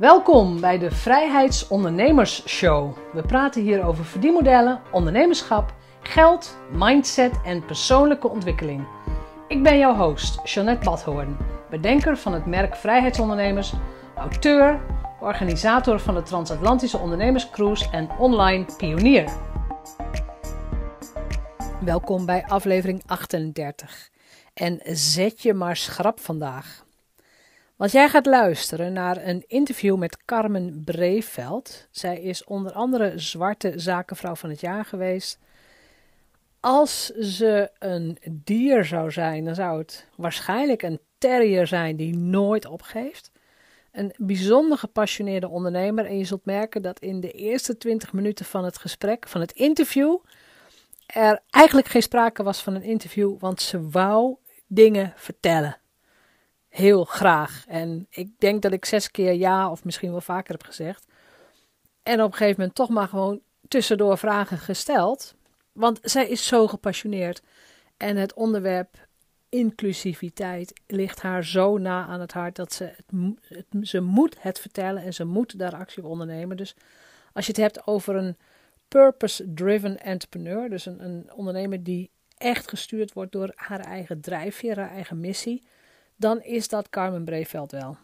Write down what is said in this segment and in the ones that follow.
Welkom bij de Vrijheidsondernemers Show. We praten hier over verdienmodellen, ondernemerschap, geld, mindset en persoonlijke ontwikkeling. Ik ben jouw host, Jeanette Badhoorn, bedenker van het merk Vrijheidsondernemers, auteur, organisator van de Transatlantische Ondernemerscruise en online pionier. Welkom bij aflevering 38. En zet je maar schrap vandaag. Want jij gaat luisteren naar een interview met Carmen Breveld. Zij is onder andere Zwarte Zakenvrouw van het Jaar geweest. Als ze een dier zou zijn, dan zou het waarschijnlijk een terrier zijn die nooit opgeeft. Een bijzonder gepassioneerde ondernemer. En je zult merken dat in de eerste 20 minuten van het gesprek, van het interview, er eigenlijk geen sprake was van een interview, want ze wou dingen vertellen. Heel graag. En ik denk dat ik zes keer ja of misschien wel vaker heb gezegd. En op een gegeven moment toch maar gewoon tussendoor vragen gesteld. Want zij is zo gepassioneerd. En het onderwerp inclusiviteit ligt haar zo na aan het hart dat ze, het, ze moet het vertellen en ze moet daar actie op ondernemen. Dus als je het hebt over een purpose-driven entrepreneur, dus een, een ondernemer die echt gestuurd wordt door haar eigen drijfveer, haar eigen missie, dan is dat Carmen Breveld wel.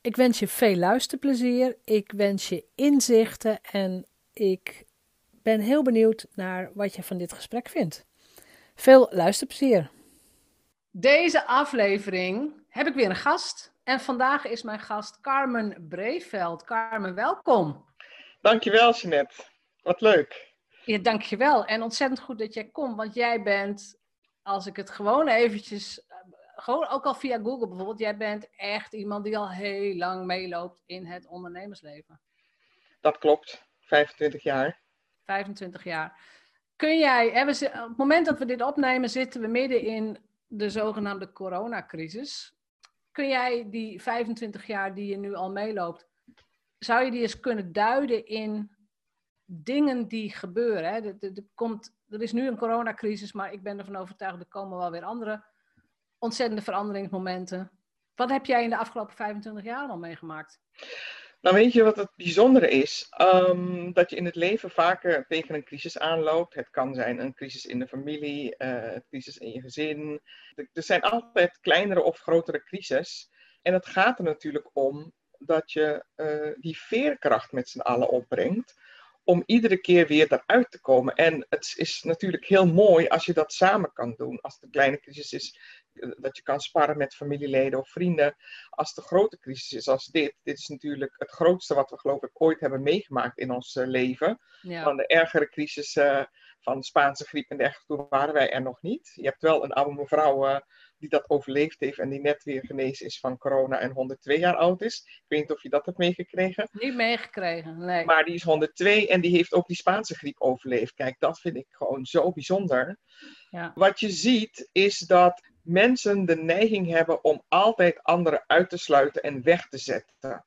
Ik wens je veel luisterplezier, ik wens je inzichten en ik ben heel benieuwd naar wat je van dit gesprek vindt. Veel luisterplezier. Deze aflevering heb ik weer een gast en vandaag is mijn gast Carmen Breveld. Carmen, welkom. Dankjewel, Jeanette. Wat leuk. Ja, dankjewel. En ontzettend goed dat jij komt, want jij bent, als ik het gewoon eventjes, gewoon ook al via Google bijvoorbeeld, jij bent echt iemand die al heel lang meeloopt in het ondernemersleven. Dat klopt, 25 jaar. 25 jaar. Kun jij, hè, we, op het moment dat we dit opnemen, zitten we midden in de zogenaamde coronacrisis. Kun jij die 25 jaar die je nu al meeloopt, zou je die eens kunnen duiden in dingen die gebeuren. Hè. Er, er, komt, er is nu een coronacrisis, maar ik ben ervan overtuigd, er komen wel weer andere ontzettende veranderingsmomenten. Wat heb jij in de afgelopen 25 jaar al meegemaakt? Nou, weet je wat het bijzondere is? Um, dat je in het leven vaker tegen een crisis aanloopt. Het kan zijn een crisis in de familie, uh, een crisis in je gezin. Er zijn altijd kleinere of grotere crises. En het gaat er natuurlijk om dat je uh, die veerkracht met z'n allen opbrengt om iedere keer weer eruit te komen. En het is natuurlijk heel mooi als je dat samen kan doen. Als een kleine crisis is, eh, dat je kan sparren met familieleden of vrienden. Als een grote crisis is als dit, dit is natuurlijk het grootste wat we geloof ik ooit hebben meegemaakt in ons eh, leven. Ja. Van de ergere crisis uh, van de Spaanse griep en dergelijke, toen waren wij er nog niet. Je hebt wel een oude mevrouw die dat overleefd heeft en die net weer genezen is van corona en 102 jaar oud is. Ik weet niet of je dat hebt meegekregen. Niet meegekregen, nee. Maar die is 102 en die heeft ook die Spaanse griep overleefd. Kijk, dat vind ik gewoon zo bijzonder. Ja. Wat je ziet is dat mensen de neiging hebben om altijd anderen uit te sluiten en weg te zetten.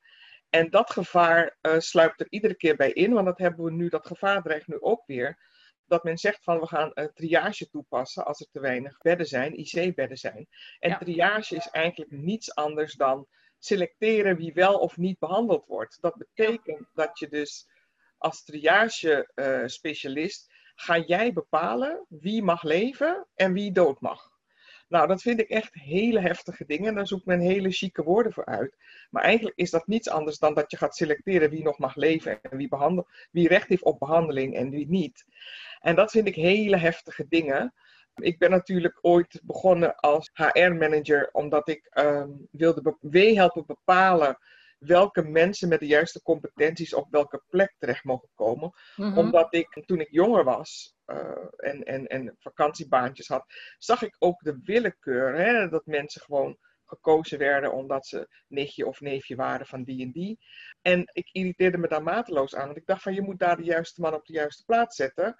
En dat gevaar uh, sluipt er iedere keer bij in, want dat hebben we nu, dat gevaar dreigt nu ook weer dat men zegt van we gaan een triage toepassen als er te weinig bedden zijn, IC-bedden zijn. En triage is eigenlijk niets anders dan selecteren wie wel of niet behandeld wordt. Dat betekent dat je dus als triage-specialist uh, ga jij bepalen wie mag leven en wie dood mag. Nou, dat vind ik echt hele heftige dingen. Daar zoekt men hele chique woorden voor uit. Maar eigenlijk is dat niets anders dan dat je gaat selecteren wie nog mag leven en wie, behandel, wie recht heeft op behandeling en wie niet. En dat vind ik hele heftige dingen. Ik ben natuurlijk ooit begonnen als HR-manager omdat ik um, wilde mee helpen bepalen welke mensen met de juiste competenties op welke plek terecht mogen komen. Mm-hmm. Omdat ik toen ik jonger was uh, en, en, en vakantiebaantjes had, zag ik ook de willekeur. Hè, dat mensen gewoon gekozen werden omdat ze nichtje of neefje waren van die en die. En ik irriteerde me daar mateloos aan. Want ik dacht van je moet daar de juiste man op de juiste plaats zetten.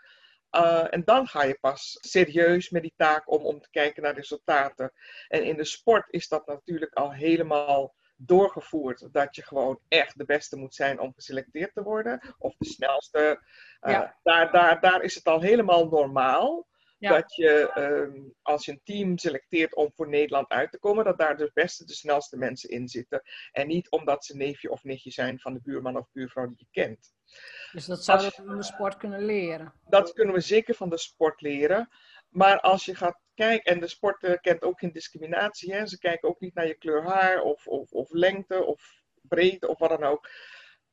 Uh, en dan ga je pas serieus met die taak om, om te kijken naar resultaten. En in de sport is dat natuurlijk al helemaal doorgevoerd dat je gewoon echt de beste moet zijn om geselecteerd te worden. Of de snelste. Uh, ja. daar, daar, daar is het al helemaal normaal. Dat je, ehm, als je een team selecteert om voor Nederland uit te komen, dat daar de beste, de snelste mensen in zitten. En niet omdat ze neefje of nichtje zijn van de buurman of buurvrouw die je kent. Dus dat zouden we van de sport kunnen leren? Dat kunnen we zeker van de sport leren. Maar als je gaat kijken, en de sport kent ook geen discriminatie, hè? ze kijken ook niet naar je kleur haar of, of, of lengte of breedte of wat dan ook.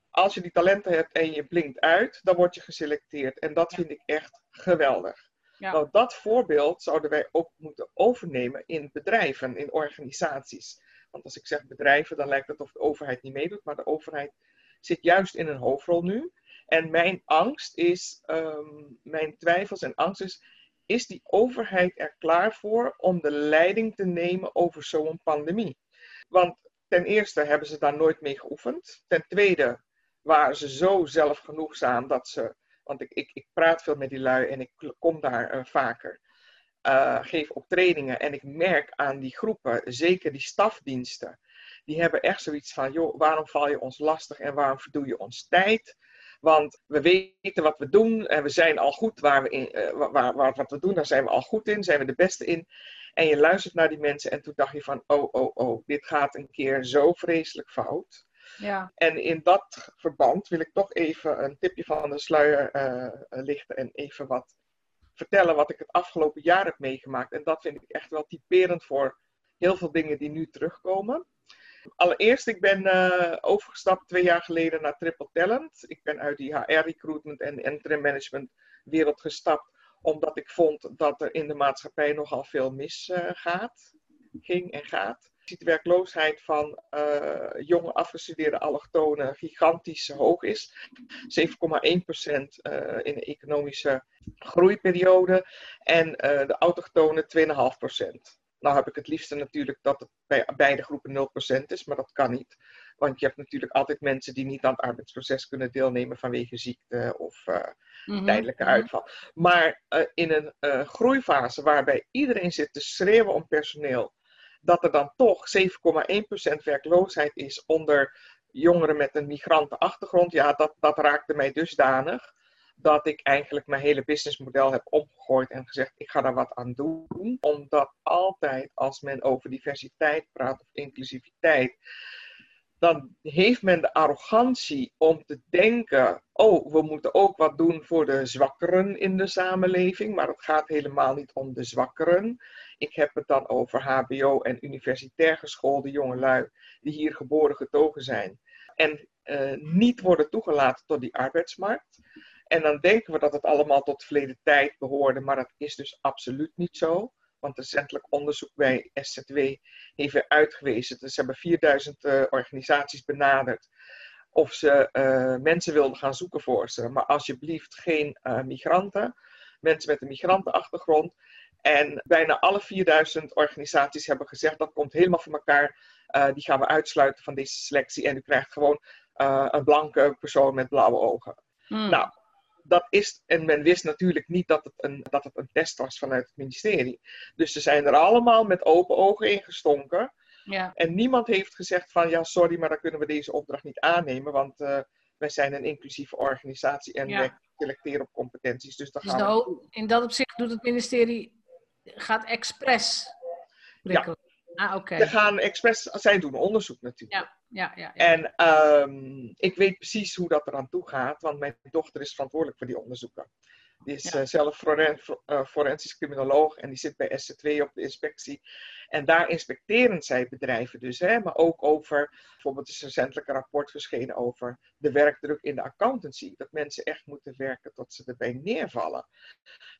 Als je die talenten hebt en je blinkt uit, dan word je geselecteerd. En dat vind ik echt geweldig. Ja. Nou, dat voorbeeld zouden wij ook moeten overnemen in bedrijven, in organisaties. Want als ik zeg bedrijven, dan lijkt het of de overheid niet meedoet, maar de overheid zit juist in een hoofdrol nu. En mijn angst is, ehm, mijn twijfels en angst is, is die overheid er klaar voor om de leiding te nemen over zo'n pandemie? Want ten eerste hebben ze daar nooit mee geoefend. Ten tweede waren ze zo zelfgenoegzaam dat ze, want ik, ik, ik praat veel met die lui en ik kom daar uh, vaker, uh, geef optredingen en ik merk aan die groepen, zeker die stafdiensten, die hebben echt zoiets van, joh, waarom val je ons lastig en waarom verdoe je ons tijd? Want we weten wat we doen en we zijn al goed waar we in, uh, waar, waar, wat we doen, daar zijn we al goed in, zijn we de beste in. En je luistert naar die mensen en toen dacht je van, oh, oh, oh, dit gaat een keer zo vreselijk fout. Ja. En in dat verband wil ik toch even een tipje van de sluier uh, lichten en even wat vertellen wat ik het afgelopen jaar heb meegemaakt. En dat vind ik echt wel typerend voor heel veel dingen die nu terugkomen. Allereerst, ik ben uh, overgestapt twee jaar geleden naar Triple Talent. Ik ben uit die HR-recruitment en interim management wereld gestapt, omdat ik vond dat er in de maatschappij nogal veel misgaat, uh, ging en gaat. Je ziet de werkloosheid van uh, jonge afgestudeerde allochtonen gigantisch hoog is. 7,1% in de economische groeiperiode en de autochtonen 2,5%. Nou heb ik het liefste natuurlijk dat het bij beide groepen 0% is, maar dat kan niet. Want je hebt natuurlijk altijd mensen die niet aan het arbeidsproces kunnen deelnemen vanwege ziekte of uh, tijdelijke mhm. uitval. Maar uh, in een uh, groeifase waarbij iedereen zit te schreeuwen om personeel, dat er dan toch 7,1% werkloosheid is onder jongeren met een migrantenachtergrond, ja, dat, dat raakte mij dusdanig dat ik eigenlijk mijn hele businessmodel heb omgegooid en gezegd: ik ga daar wat aan doen. Omdat altijd als men over diversiteit praat of inclusiviteit, dan heeft men de arrogantie om te denken: oh, we moeten ook wat doen voor de zwakkeren in de samenleving. Maar het gaat helemaal niet om de zwakkeren. Ik heb het dan over HBO en universitair geschoolde jongelui die hier geboren getogen zijn. En uh, niet worden toegelaten tot die arbeidsmarkt. En dan denken we dat het allemaal tot verleden tijd behoorde, maar dat is dus absoluut niet zo. Want recentelijk onderzoek bij SZW heeft weer uitgewezen. Dus ze hebben 4000 uh, eh, organisaties benaderd of ze uh, mensen wilden gaan zoeken voor ze. Maar alsjeblieft geen uh, migranten, mensen met een migrantenachtergrond. En bijna alle 4000 organisaties hebben gezegd dat komt helemaal voor elkaar. die gaan we uitsluiten van deze selectie en u krijgt gewoon een blanke persoon met blauwe ogen. Hmm. Nou, dat is, en men wist natuurlijk niet dat het, een, dat het een test was vanuit het ministerie. Dus ze zijn er allemaal met open ogen ingestonken. Ja. En niemand heeft gezegd van ja, sorry, maar dan kunnen we deze opdracht niet aannemen, want uh, wij zijn een inclusieve organisatie en ja. wij selecteren op competenties. Dus, dus we... in dat opzicht doet het ministerie, gaat expres prikkelen. Ja. Ah, oké. Ze gaan expres, zij doen onderzoek natuurlijk. Ja ja, ja, ja. En um, ik weet precies hoe dat eraan toe gaat, want mijn dochter is verantwoordelijk voor die onderzoeken. Die is ja. uh, zelf foren, uh, forensisch criminoloog en die zit bij SC2 op de inspectie. En daar inspecteren zij bedrijven dus, hè, maar ook over, bijvoorbeeld is recentelijk een rapport verschenen over de werkdruk in de accountancy. Dat mensen echt moeten werken tot ze erbij neervallen.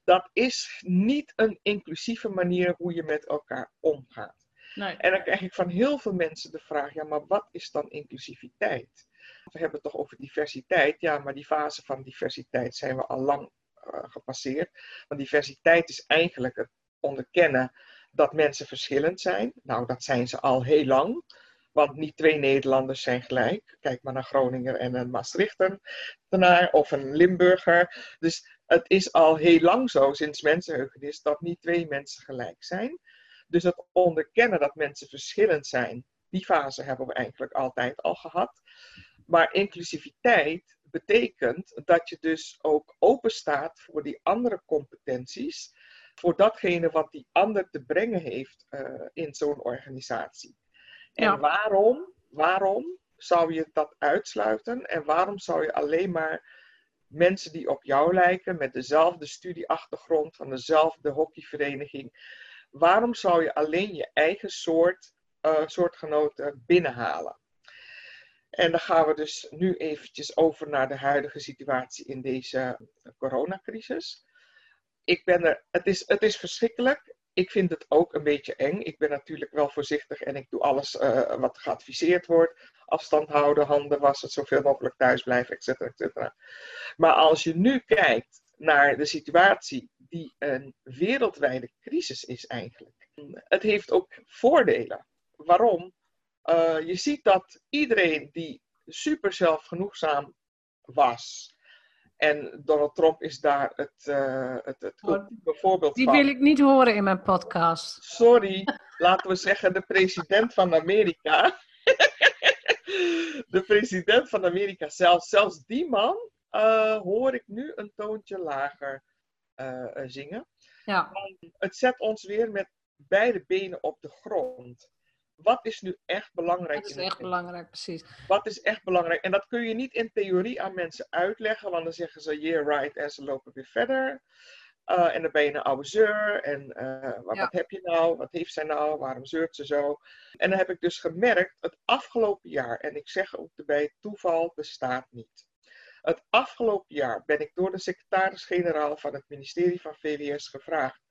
Dat is niet een inclusieve manier hoe je met elkaar omgaat. Nee. En dan krijg ik van heel veel mensen de vraag: ja, maar wat is dan inclusiviteit? We hebben het toch over diversiteit. Ja, maar die fase van diversiteit zijn we al lang uh, gepasseerd. Want diversiteit is eigenlijk het onderkennen dat mensen verschillend zijn. Nou, dat zijn ze al heel lang. Want niet twee Nederlanders zijn gelijk. Kijk maar naar Groninger en een Maastrichternaar of een Limburger. Dus het is al heel lang zo, sinds mensenheugenis, dat niet twee mensen gelijk zijn. Dus het onderkennen dat mensen verschillend zijn, die fase hebben we eigenlijk altijd al gehad. Maar inclusiviteit betekent dat je dus ook open staat voor die andere competenties. voor datgene wat die ander te brengen heeft uh, in zo'n organisatie. En Ja. waarom, waarom zou je dat uitsluiten en waarom zou je alleen maar mensen die op jou lijken, met dezelfde studieachtergrond, van dezelfde hockeyvereniging, waarom zou je alleen je eigen soort, eh, soortgenoten binnenhalen? En dan gaan we dus nu eventjes over naar de huidige situatie in deze coronacrisis. Ik ben er, het, is, het is verschrikkelijk. Ik vind het ook een beetje eng. Ik ben natuurlijk wel voorzichtig en ik doe alles eh, wat geadviseerd wordt. Afstand houden, handen wassen, zoveel mogelijk thuis blijven, et cetera, et cetera. Maar als je nu kijkt naar de situatie die een wereldwijde crisis is eigenlijk. Het heeft ook voordelen. Waarom? Uh, je ziet dat iedereen die super zelfgenoegzaam was. En Donald Trump is daar het, uh, het, het ultieme voorbeeld Die van. wil ik niet horen in mijn podcast. Sorry, laten we zeggen de president van Amerika. de president van Amerika zelf, zelfs die man uh, hoor ik nu een toontje lager zingen. Ja. Het zet ons weer met beide benen op de grond. Wat is nu echt belangrijk? Dat is echt belangrijk, precies. Wat is echt belangrijk? En dat kun je niet in theorie aan mensen uitleggen, want dan zeggen ze yeah right en ze lopen weer verder. Uh, en dan ben je een oude zeur. En uh, wat, Ja. wat heb je nou? Wat heeft zij nou? Waarom zeurt ze zo? En dan heb ik dus gemerkt, het afgelopen jaar, en ik zeg ook erbij, toeval bestaat niet. Het afgelopen jaar ben ik door de secretaris-generaal van het ministerie van VWS gevraagd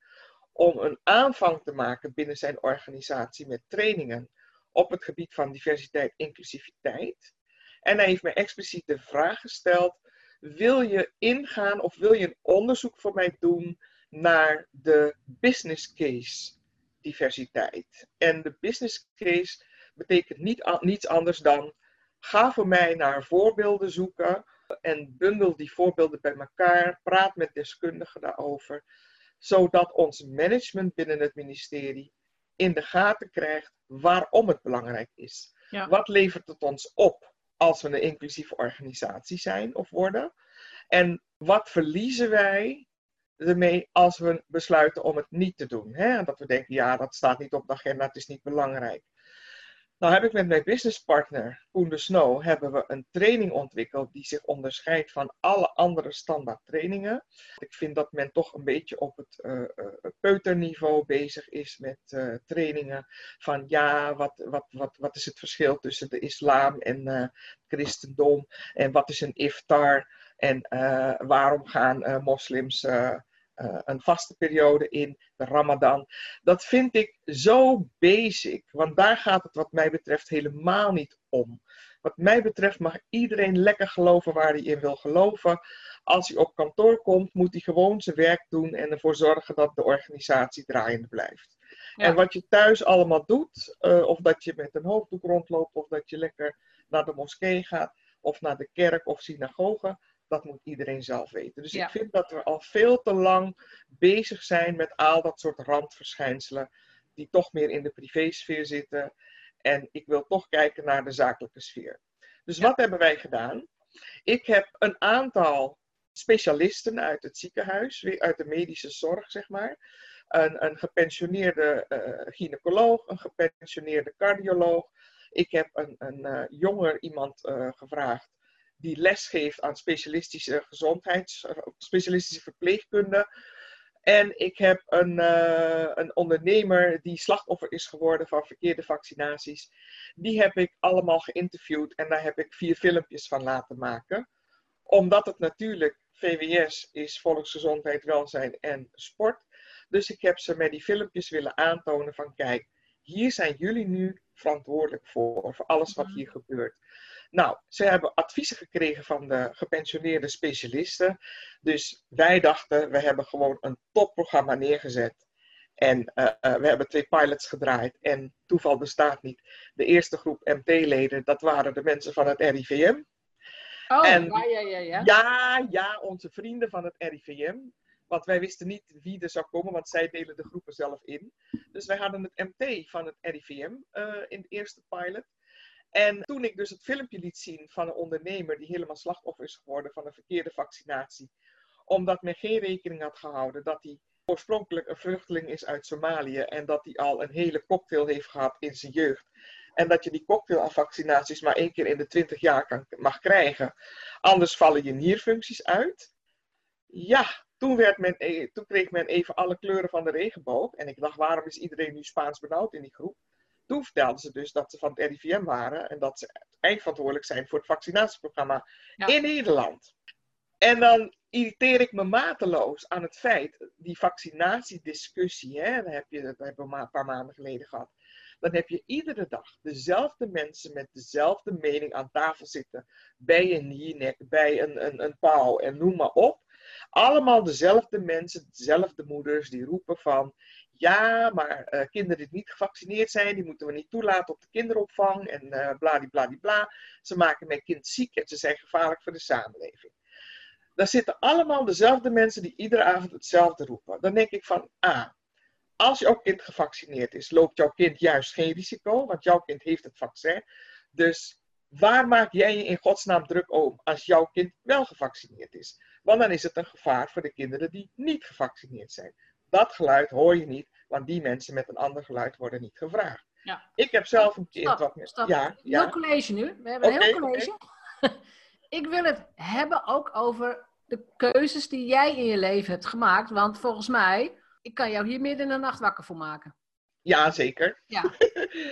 om een aanvang te maken binnen zijn organisatie met trainingen op het gebied van diversiteit inclusiviteit. En hij heeft mij expliciet de vraag gesteld: wil je ingaan of wil je een onderzoek voor mij doen naar de business case diversiteit? En de business case betekent niet, niets anders dan ga voor mij naar voorbeelden zoeken en bundel die voorbeelden bij elkaar, praat met deskundigen daarover, zodat ons management binnen het ministerie in de gaten krijgt waarom het belangrijk is. Ja. Wat levert het ons op als we een inclusieve organisatie zijn of worden? En wat verliezen wij ermee als we besluiten om het niet te doen? Hè? Dat we denken, ja, dat staat niet op de agenda, het is niet belangrijk. Nou heb ik met mijn businesspartner Koen de Snow hebben we een training ontwikkeld die zich onderscheidt van alle andere standaard trainingen. Ik vind dat men toch een beetje op het uh, uh, peuterniveau bezig is met uh, trainingen van ja, wat, wat, wat, wat is het verschil tussen de islam en het christendom en wat is een iftar en waarom gaan moslims uh, een vaste periode in, de Ramadan. Dat vind ik zo basic, want daar gaat het wat mij betreft helemaal niet om. Wat mij betreft mag iedereen lekker geloven waar hij in wil geloven. Als hij op kantoor komt, moet hij gewoon zijn werk doen en ervoor zorgen dat de organisatie draaiende blijft. Ja. En wat je thuis allemaal doet, uh, of dat je met een hoofddoek rondloopt, of dat je lekker naar de moskee gaat, of naar de kerk of synagoge, dat moet iedereen zelf weten. Dus Ja. ik vind dat we al veel te lang bezig zijn met al dat soort randverschijnselen, die toch meer in de privésfeer zitten. En ik wil toch kijken naar de zakelijke sfeer. Dus Ja. wat hebben wij gedaan? Ik heb een aantal specialisten uit het ziekenhuis, uit de medische zorg, zeg maar. Een, een gepensioneerde eh, gynaecoloog, een gepensioneerde cardioloog. Ik heb een, een eh, jonger iemand eh, gevraagd die les geeft aan specialistische gezondheids, eh, specialistische verpleegkunde. En ik heb een, eh, een ondernemer die slachtoffer is geworden van verkeerde vaccinaties. Die heb ik allemaal geïnterviewd en daar heb ik vier filmpjes van laten maken. Omdat het natuurlijk VWS is volksgezondheid, welzijn en sport. Dus ik heb ze met die filmpjes willen aantonen van kijk, hier zijn jullie nu verantwoordelijk voor, voor alles wat Mhm. hier gebeurt. Nou, ze hebben adviezen gekregen van de gepensioneerde specialisten. Dus wij dachten, we hebben gewoon een topprogramma neergezet. En uh, uh, we hebben twee pilots gedraaid. En toeval bestaat niet. De eerste groep MT-leden, dat waren de mensen van het RIVM. Oh, En- ja, ja, ja, ja. Ja, ja, onze vrienden van het RIVM. Want wij wisten niet wie er zou komen, want zij delen de groepen zelf in. Dus wij hadden het MT van het RIVM uh, in de eerste pilot. En toen ik dus het filmpje liet zien van een ondernemer die helemaal slachtoffer is geworden van een verkeerde vaccinatie, omdat men geen rekening had gehouden dat hij oorspronkelijk een vluchteling is uit Somalië en dat hij al een hele cocktail heeft gehad in zijn jeugd. En dat je die cocktail aan vaccinaties maar één keer in de 20 jaar kan, mag krijgen. Anders vallen je nierfuncties uit. Ja, toen, werd men, e- toen kreeg men even alle kleuren van de regenboog. En ik dacht, waarom is iedereen nu Spaans benauwd in die groep? Toen vertelden ze dus dat ze van het RIVM waren en dat ze eindverantwoordelijk zijn voor het vaccinatieprogramma in Nederland. En dan irriteer ik me mateloos aan het feit, die vaccinatiediscussie, hè, daar, heb je, dat hebben we een paar maanden geleden gehad. Dan heb je iedere dag dezelfde mensen met dezelfde mening aan tafel zitten. Bij een niernek, bij een, een, een pauw en noem maar op. Allemaal dezelfde mensen, dezelfde moeders die roepen van ja, maar uh, kinderen die niet gevaccineerd zijn, die moeten we niet toelaten op de kinderopvang en uh, bladibladibla. Ze maken mijn kind ziek en ze zijn gevaarlijk voor de samenleving. Daar zitten allemaal dezelfde mensen die iedere avond hetzelfde roepen. Dan denk ik van, ah, als jouw kind gevaccineerd is, loopt jouw kind juist geen risico, want jouw kind heeft het vaccin. Dus waar maak jij je in godsnaam druk om als jouw kind wel gevaccineerd is? Want dan is het een gevaar voor de kinderen die niet gevaccineerd zijn. Dat geluid hoor je niet, want die mensen met een ander geluid worden niet gevraagd. Ja. Ik heb zelf een kind stop, wat Stop. Ja, ja. Heel college nu. We hebben een heel college. ik wil het hebben ook over de keuzes die jij in je leven hebt gemaakt. Want volgens mij, ik kan jou hier midden in de nacht wakker voor maken. Ja, zeker. Ja.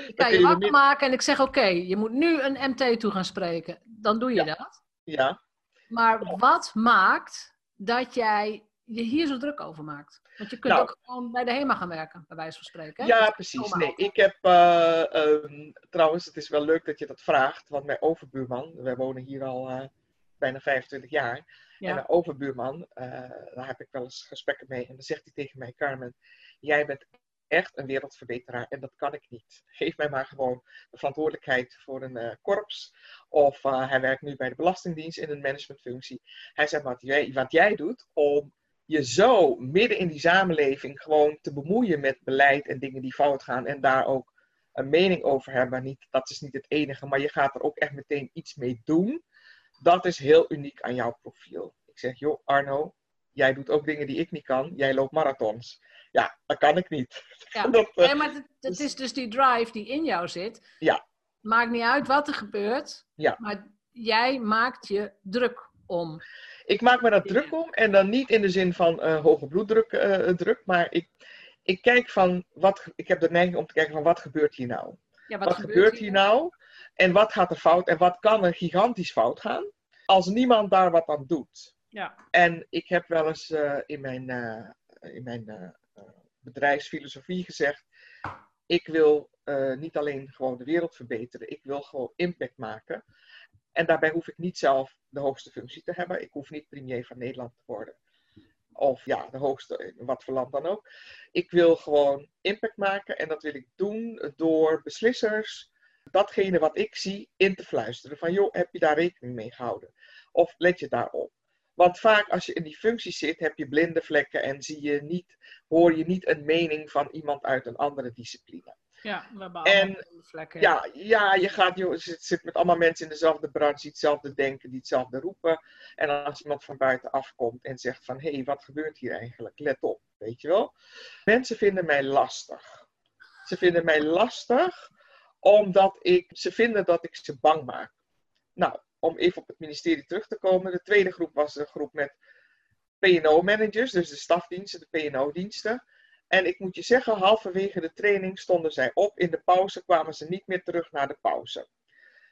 Ik kan je er wakker maken en ik zeg oké, je moet nu een MT toe gaan spreken. Dan doe je dat. Ja, Maar wat maakt dat jij je hier zo druk over maakt? Want je kunt Nou. ook gewoon bij de HEMA gaan werken, bij wijze van spreken. hè? ja precies. Nee, ik heb uh, um, trouwens, het is wel leuk dat je dat vraagt, want mijn overbuurman, wij wonen hier al uh, bijna 25 jaar, Ja. en mijn overbuurman, uh, daar heb ik wel eens gesprekken mee, en dan zegt hij tegen mij, Carmen, jij bent echt een wereldverbeteraar en dat kan ik niet. Geef mij maar gewoon de verantwoordelijkheid voor een uh, korps. Of uh, hij werkt nu bij de Belastingdienst in een managementfunctie. Hij zegt, wat jij, wat jij doet om je zo midden in die samenleving gewoon te bemoeien met beleid en dingen die fout gaan en daar ook een mening over hebben. Niet, dat is niet het enige, maar je gaat er ook echt meteen iets mee doen. Dat is heel uniek aan jouw profiel. Ik zeg, joh Arno, jij doet ook dingen die ik niet kan. Jij loopt marathons. Ja, dat kan ik niet. Ja. Dat, uh, Nee, maar het, het is dus die drive die in jou zit. Ja. Maakt niet uit wat er gebeurt. Ja. Maar jij maakt je druk om. Ik maak me daar druk om. En dan niet in de zin van uh, hoge bloeddruk, uh, druk, maar ik, ik kijk van wat. Ik heb de neiging om te kijken van wat gebeurt hier nou? Ja, Wat, gebeurt hier nou? En wat gaat er fout? En wat kan er gigantisch fout gaan? Als niemand daar wat aan doet. Ja. En ik heb wel eens uh, in mijn, in mijn bedrijfsfilosofie gezegd: ik wil niet alleen gewoon de wereld verbeteren, ik wil gewoon impact maken. En daarbij hoef ik niet zelf de hoogste functie te hebben. Ik hoef niet premier van Nederland te worden. Of ja, de hoogste, wat voor land dan ook. Ik wil gewoon impact maken en dat wil ik doen door beslissers datgene wat ik zie in te fluisteren. Van joh, heb je daar rekening mee gehouden? Of let je daarop? Want vaak als je in die functie zit, heb je blinde vlekken en zie je niet, hoor je niet een mening van iemand uit een andere discipline. Ja, we hebben En vlekken. Ja, ja, je gaat, zit, zit met allemaal mensen in dezelfde branche, die hetzelfde denken, die hetzelfde roepen. En als iemand van buiten afkomt en zegt van, hé, hey, wat gebeurt hier eigenlijk? Let op, weet je wel. Mensen vinden mij lastig. Ze vinden mij lastig omdat ik, ze vinden dat ik ze bang maak. Nou, om even op het ministerie terug te komen. De tweede groep was een groep met P&O-managers, dus de stafdiensten, de P&O-diensten. En ik moet je zeggen, halverwege de training stonden zij op. In de pauze kwamen ze niet meer terug naar de pauze.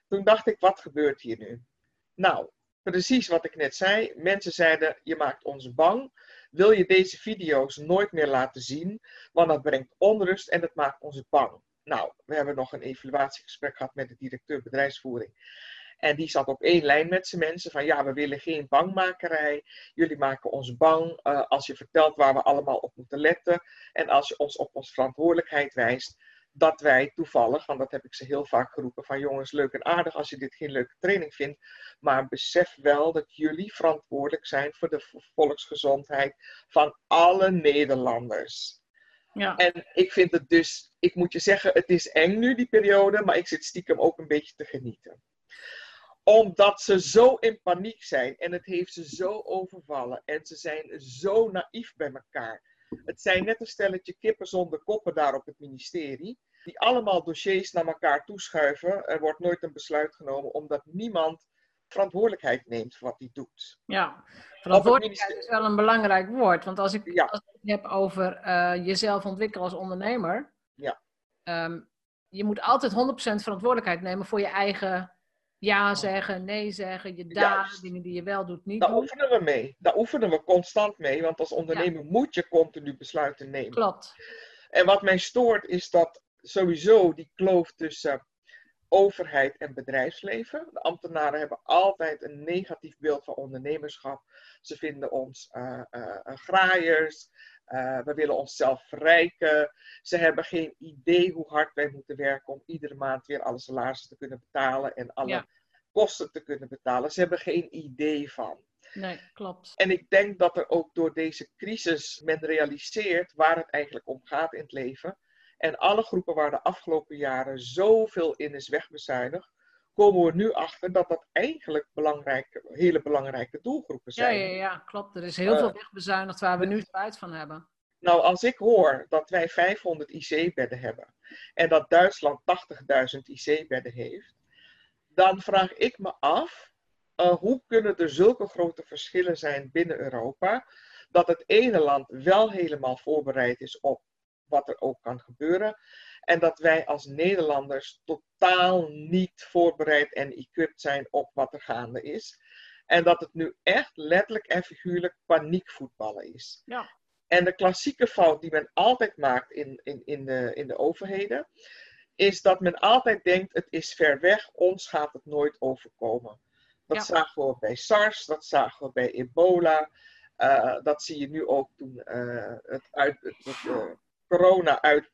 Toen dacht ik, wat gebeurt hier nu? Nou, precies wat ik net zei. Mensen zeiden, je maakt ons bang. Wil je deze video's nooit meer laten zien? Want dat brengt onrust en het maakt ons bang. Nou, we hebben nog een evaluatiegesprek gehad met de directeur bedrijfsvoering. En die zat op één lijn met zijn mensen van ja, we willen geen bangmakerij. Jullie maken ons bang uh, als je vertelt waar we allemaal op moeten letten. En als je ons op onze verantwoordelijkheid wijst. Dat wij toevallig, want dat heb ik ze heel vaak geroepen, van jongens, leuk en aardig als je dit geen leuke training vindt. Maar besef wel dat jullie verantwoordelijk zijn voor de volksgezondheid van alle Nederlanders. Ja. En ik vind het dus, ik moet je zeggen, het is eng nu die periode, maar ik zit stiekem ook een beetje te genieten omdat ze zo in paniek zijn en het heeft ze zo overvallen en ze zijn zo naïef bij elkaar. Het zijn net een stelletje kippen zonder koppen daar op het ministerie. Die allemaal dossiers naar elkaar toeschuiven. Er wordt nooit een besluit genomen omdat niemand verantwoordelijkheid neemt voor wat hij doet. Ja, verantwoordelijkheid is wel een belangrijk woord. Want als ik, als ik het heb over uh, jezelf ontwikkelen als ondernemer. Ja. Um, je moet altijd 100% verantwoordelijkheid nemen voor je eigen ja zeggen, nee zeggen, je daden, dingen die je wel doet, niet Daar doen. oefenen we mee. Daar oefenen we constant mee, want als ondernemer moet je continu besluiten nemen. Klopt. En wat mij stoort is dat sowieso die kloof tussen overheid en bedrijfsleven. De ambtenaren hebben altijd een negatief beeld van ondernemerschap. Ze vinden ons uh, uh, graaiers. Uh, we willen onszelf verrijken. Ze hebben geen idee hoe hard wij moeten werken om iedere maand weer alle salarissen te kunnen betalen en alle kosten te kunnen betalen. Ze hebben geen idee van. Nee, klopt. En ik denk dat er ook door deze crisis men realiseert waar het eigenlijk om gaat in het leven. En alle groepen waar de afgelopen jaren zoveel in is wegbezuinigd, komen we nu achter dat dat eigenlijk belangrijke, hele belangrijke doelgroepen zijn. Ja, ja, ja klopt. Er is heel veel wegbezuinigd waar we nu spijt van hebben. Nou, als ik hoor dat wij 500 IC-bedden hebben en dat Duitsland 80.000 IC-bedden heeft, dan vraag ik me af, uh, hoe kunnen er zulke grote verschillen zijn binnen Europa, dat het ene land wel helemaal voorbereid is op wat er ook kan gebeuren. En dat wij als Nederlanders totaal niet voorbereid en equipped zijn op wat er gaande is. En dat het nu echt letterlijk en figuurlijk paniekvoetballen is. Ja. En de klassieke fout die men altijd maakt in, in, in, de, in de overheden, is dat men altijd denkt: het is ver weg, ons gaat het nooit overkomen. Dat Ja. zagen we bij SARS, dat zagen we bij ebola. eh, dat zie je nu ook toen eh, het, uit, het, het, eh, corona uit,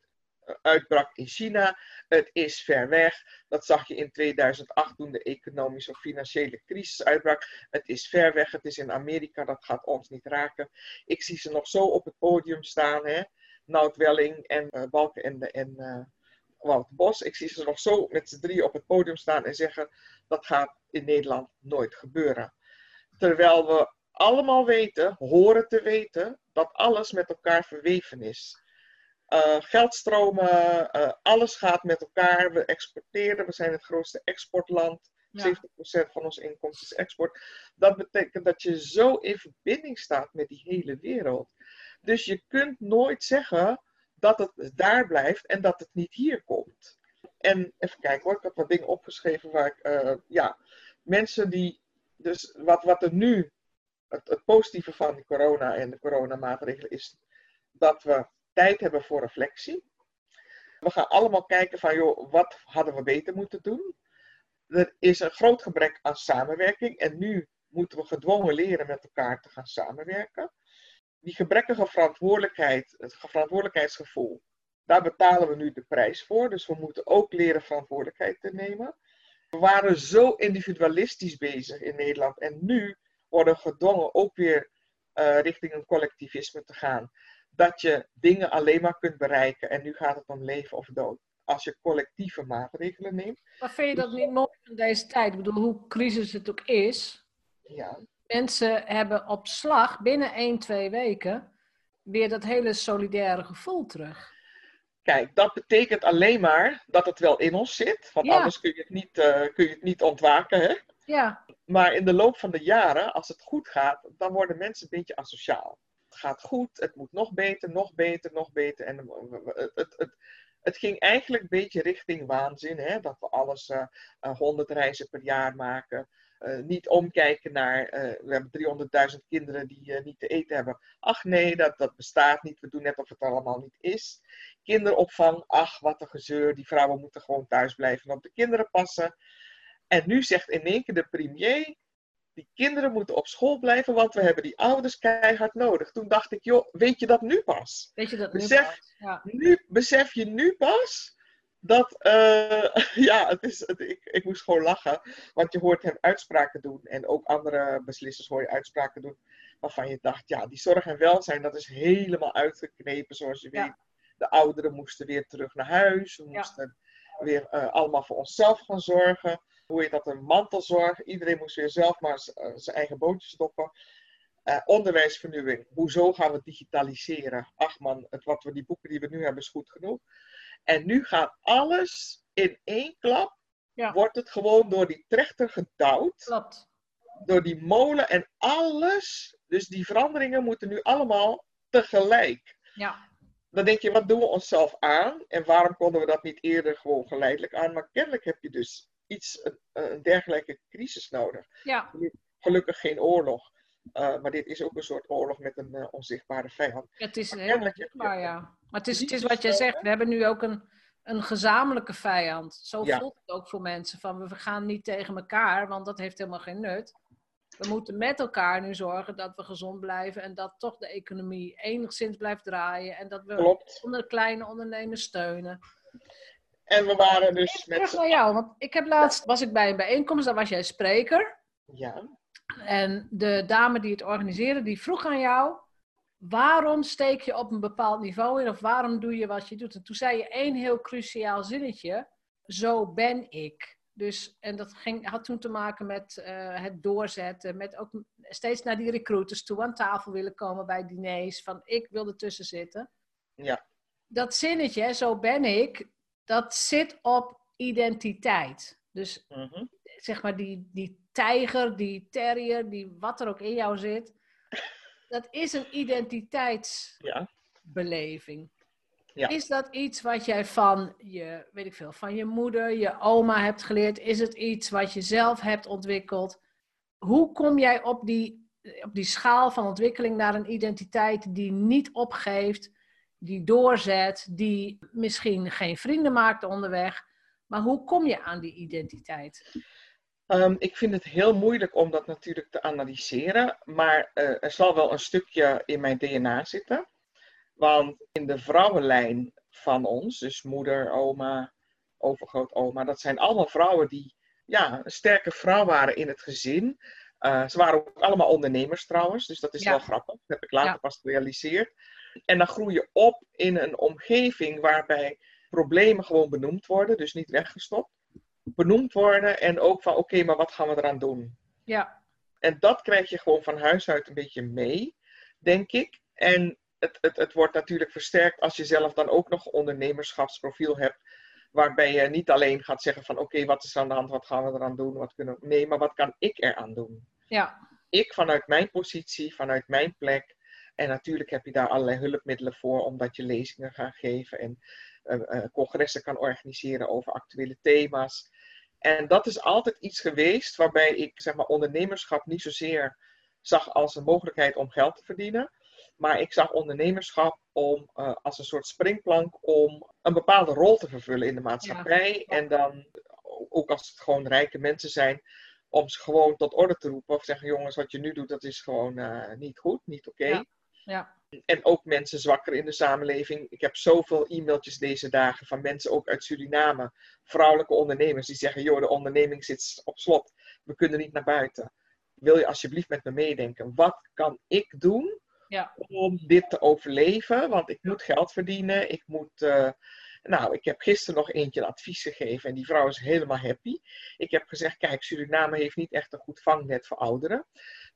uitbrak in China. Het is ver weg. Dat zag je in 2008 toen de economische of financiële crisis uitbrak. Het is ver weg. Het is in Amerika. Dat gaat ons niet raken. Ik zie ze nog zo op het podium staan. Hè? Nout Welling en uh, Balkenende en uh, Wout Bos. Ik zie ze nog zo met z'n drie op het podium staan en zeggen dat gaat in Nederland nooit gebeuren. Terwijl we allemaal weten, horen te weten, dat alles met elkaar verweven is. Uh, geldstromen, uh, alles gaat met elkaar. We exporteren, we zijn het grootste exportland. Ja. 70% van ons inkomsten is export. Dat betekent dat je zo in verbinding staat met die hele wereld. Dus je kunt nooit zeggen dat het daar blijft en dat het niet hier komt. En even kijken hoor, ik had wat dingen opgeschreven waar ik, uh, ja, mensen die, dus wat, wat er nu, het, het positieve van die corona en de coronamaatregelen is dat we tijd hebben voor reflectie. We gaan allemaal kijken van, joh, wat hadden we beter moeten doen? Er is een groot gebrek aan samenwerking en nu moeten we gedwongen leren met elkaar te gaan samenwerken. Die gebrekkige verantwoordelijkheid, het verantwoordelijkheidsgevoel, daar betalen we nu de prijs voor. Dus we moeten ook leren verantwoordelijkheid te nemen. We waren zo individualistisch bezig in Nederland en nu worden we gedwongen ook weer uh, richting een collectivisme te gaan dat je dingen alleen maar kunt bereiken. En nu gaat het om leven of dood. Als je collectieve maatregelen neemt. Maar vind je dat niet mooi van deze tijd? Ik bedoel, hoe crisis het ook is. Ja. Mensen hebben op slag binnen 1, 2 weken weer dat hele solidaire gevoel terug. Kijk, dat betekent alleen maar dat het wel in ons zit. Want Ja. anders kun je het niet, uh, kun je het niet ontwaken. Hè? Ja, Maar in de loop van de jaren, als het goed gaat, dan worden mensen een beetje asociaal. Gaat goed, het moet nog beter, nog beter, nog beter. En het, het, het, het ging eigenlijk een beetje richting waanzin. Hè? Dat we alles uh, uh, 100 reizen per jaar maken. Niet omkijken naar, we hebben 300.000 kinderen die niet te eten hebben. Ach nee, dat, dat bestaat niet. We doen net of het allemaal niet is. Kinderopvang, ach wat een gezeur. Die vrouwen moeten gewoon thuis blijven en op de kinderen passen. En nu zegt in één keer de premier, die kinderen moeten op school blijven, want we hebben die ouders keihard nodig. Toen dacht ik, joh, weet je dat nu pas? weet je dat nu Besef, pas? Ja. nu, besef je nu pas dat, uh, ja, het is, het, ik, ik moest gewoon lachen. Want je hoort hem uitspraken doen en ook andere beslissers hoor je uitspraken doen. Waarvan je dacht, ja, die zorg en welzijn, dat is helemaal uitgeknepen zoals je Ja. weet. De ouderen moesten weer terug naar huis. We Ja. moesten weer uh, allemaal voor onszelf gaan zorgen hoe je dat, een mantelzorg. Iedereen moest weer zelf maar zijn eigen bootje stoppen. Uh, onderwijsvernieuwing. Hoezo gaan we digitaliseren? Ach man, het, wat we, die boeken die we nu hebben is goed genoeg. En nu gaat alles in één klap, ja. wordt het gewoon door die trechter gedouwd. Klopt. Door die molen en alles. Dus die veranderingen moeten nu allemaal tegelijk. Ja. Dan denk je, wat doen we onszelf aan? En waarom konden we dat niet eerder gewoon geleidelijk aan? Maar kennelijk heb je dus iets, een, een dergelijke crisis nodig. Ja. Gelukkig geen oorlog. Uh, maar dit is ook een soort oorlog met een uh, onzichtbare vijand. Het is heel onzichtbaar, ja. Maar het is, het is wat jij zegt, we hebben nu ook een, een gezamenlijke vijand. Zo ja. voelt het ook voor mensen. Van we gaan niet tegen elkaar, want dat heeft helemaal geen nut. We moeten met elkaar nu zorgen dat we gezond blijven en dat toch de economie enigszins blijft draaien. En dat we Klopt. onder kleine ondernemers steunen. En we waren dus met... Terug naar jou, want ik heb laatst, was ik bij een bijeenkomst, daar was jij spreker. Ja. En de dame die het organiseerde, die vroeg aan jou, waarom steek je op een bepaald niveau in of waarom doe je wat je doet? En toen zei je één heel cruciaal zinnetje, zo ben ik. Dus, en dat ging, had toen te maken met uh, het doorzetten, met ook steeds naar die recruiters toe aan tafel willen komen bij diners, van ik wil ertussen zitten. Ja. Dat zinnetje, zo ben ik, dat zit op identiteit. Dus mm -hmm. zeg maar die, die tijger, die terrier, die wat er ook in jou zit, dat is een identiteitsbeleving. Ja. Is dat iets wat jij van je, weet ik veel, van je moeder, je oma hebt geleerd? Is het iets wat je zelf hebt ontwikkeld? Hoe kom jij op die, op die schaal van ontwikkeling naar een identiteit die niet opgeeft, die doorzet, die misschien geen vrienden maakt onderweg? Maar hoe kom je aan die identiteit? Um, ik vind het heel moeilijk om dat natuurlijk te analyseren, maar uh, er zal wel een stukje in mijn DNA zitten. Want in de vrouwenlijn van ons, dus moeder, oma, overgrootoma, dat zijn allemaal vrouwen die ja, een sterke vrouw waren in het gezin. Uh, ze waren ook allemaal ondernemers trouwens, dus dat is Ja. wel grappig. Dat heb ik later Ja. pas gerealiseerd. En dan groei je op in een omgeving waarbij problemen gewoon benoemd worden, dus niet weggestopt. Benoemd worden en ook van oké, maar wat gaan we eraan doen? Ja, En dat krijg je gewoon van huis uit een beetje mee, denk ik. En het, het, het wordt natuurlijk versterkt als je zelf dan ook nog ondernemerschapsprofiel hebt. Waarbij je niet alleen gaat zeggen van oké, wat is er aan de hand, wat gaan we eraan doen, wat kunnen we... Nee, maar wat kan ik eraan doen? ja, Ik vanuit mijn positie, vanuit mijn plek. En natuurlijk heb je daar allerlei hulpmiddelen voor, omdat je lezingen gaat geven en eh, eh, congressen kan organiseren over actuele thema's. En dat is altijd iets geweest waarbij ik zeg maar, ondernemerschap niet zozeer zag als een mogelijkheid om geld te verdienen. Maar ik zag ondernemerschap om, eh, als een soort springplank om een bepaalde rol te vervullen in de maatschappij. En dan, ook als het gewoon rijke mensen zijn, om ze gewoon tot orde te roepen. Of zeggen, jongens, wat je nu doet, dat is gewoon niet goed, niet oké. Ja. Ja, En ook mensen zwakker in de samenleving. Ik heb zoveel e-mailtjes deze dagen van mensen ook uit Suriname. Vrouwelijke ondernemers die zeggen, joh, de onderneming zit op slot. We kunnen niet naar buiten. Wil je alsjeblieft met me meedenken? Wat kan ik doen ja, om dit te overleven? Want ik moet geld verdienen. Ik moet... eh, nou, ik heb gisteren nog eentje een advies gegeven en die vrouw is helemaal happy. Ik heb gezegd, kijk, Suriname heeft niet echt een goed vangnet voor ouderen.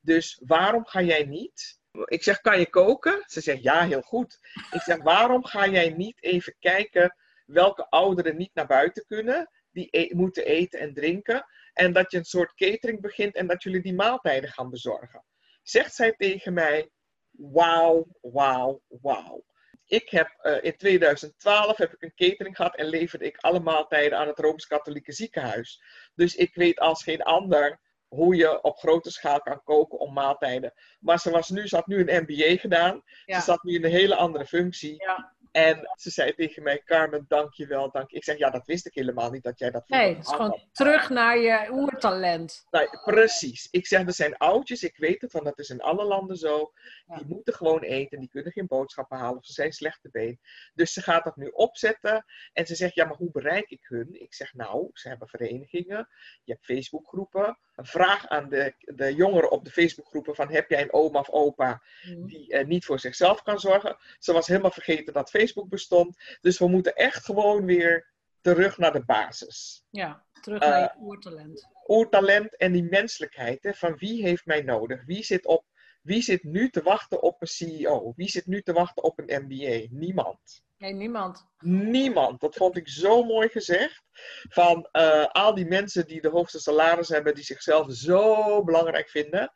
Dus waarom ga jij niet... Ik zeg, kan je koken? Ze zegt, ja, heel goed. Ik zeg, waarom ga jij niet even kijken welke ouderen niet naar buiten kunnen, die e- moeten eten en drinken, en dat je een soort catering begint en dat jullie die maaltijden gaan bezorgen? Zegt zij tegen mij, wauw, wauw, wauw. Ik heb eh, in 2012 heb ik een catering gehad en leverde ik alle maaltijden aan het Rooms-Katholieke ziekenhuis. Dus ik weet als geen ander hoe je op grote schaal kan koken om maaltijden. Maar ze, was nu, ze had nu een MBA gedaan. Ja. Ze zat nu in een hele andere functie. ja. En ze zei tegen mij, Carmen, dank je wel. Dank. Ik zeg, ja, dat wist ik helemaal niet dat jij dat Nee, het is had. gewoon terug naar je oertalent. Nou, precies. Ik zeg, er zijn oudjes, ik weet het, want dat is in alle landen zo. Ja. Die moeten gewoon eten, die kunnen geen boodschappen halen of ze zijn slechte been. Dus ze gaat dat nu opzetten en ze zegt, ja, maar hoe bereik ik hun? Ik zeg, nou, ze hebben verenigingen, je hebt Facebookgroepen. Een vraag aan de, de jongeren op de Facebookgroepen van, heb jij een oma of opa Mhm. die eh, niet voor zichzelf kan zorgen? Ze was helemaal vergeten dat Facebook bestond. Dus we moeten echt gewoon weer terug naar de basis Ja, terug Eh, naar je oertalent. oertalent en die menselijkheid. Hè, van wie heeft mij nodig? Wie zit op Wie zit nu te wachten op een CEO? Wie zit nu te wachten op een MBA? Niemand. Nee, niemand. Niemand. Dat vond ik zo mooi gezegd. Van uh, al die mensen die de hoogste salaris hebben, die zichzelf zo belangrijk vinden,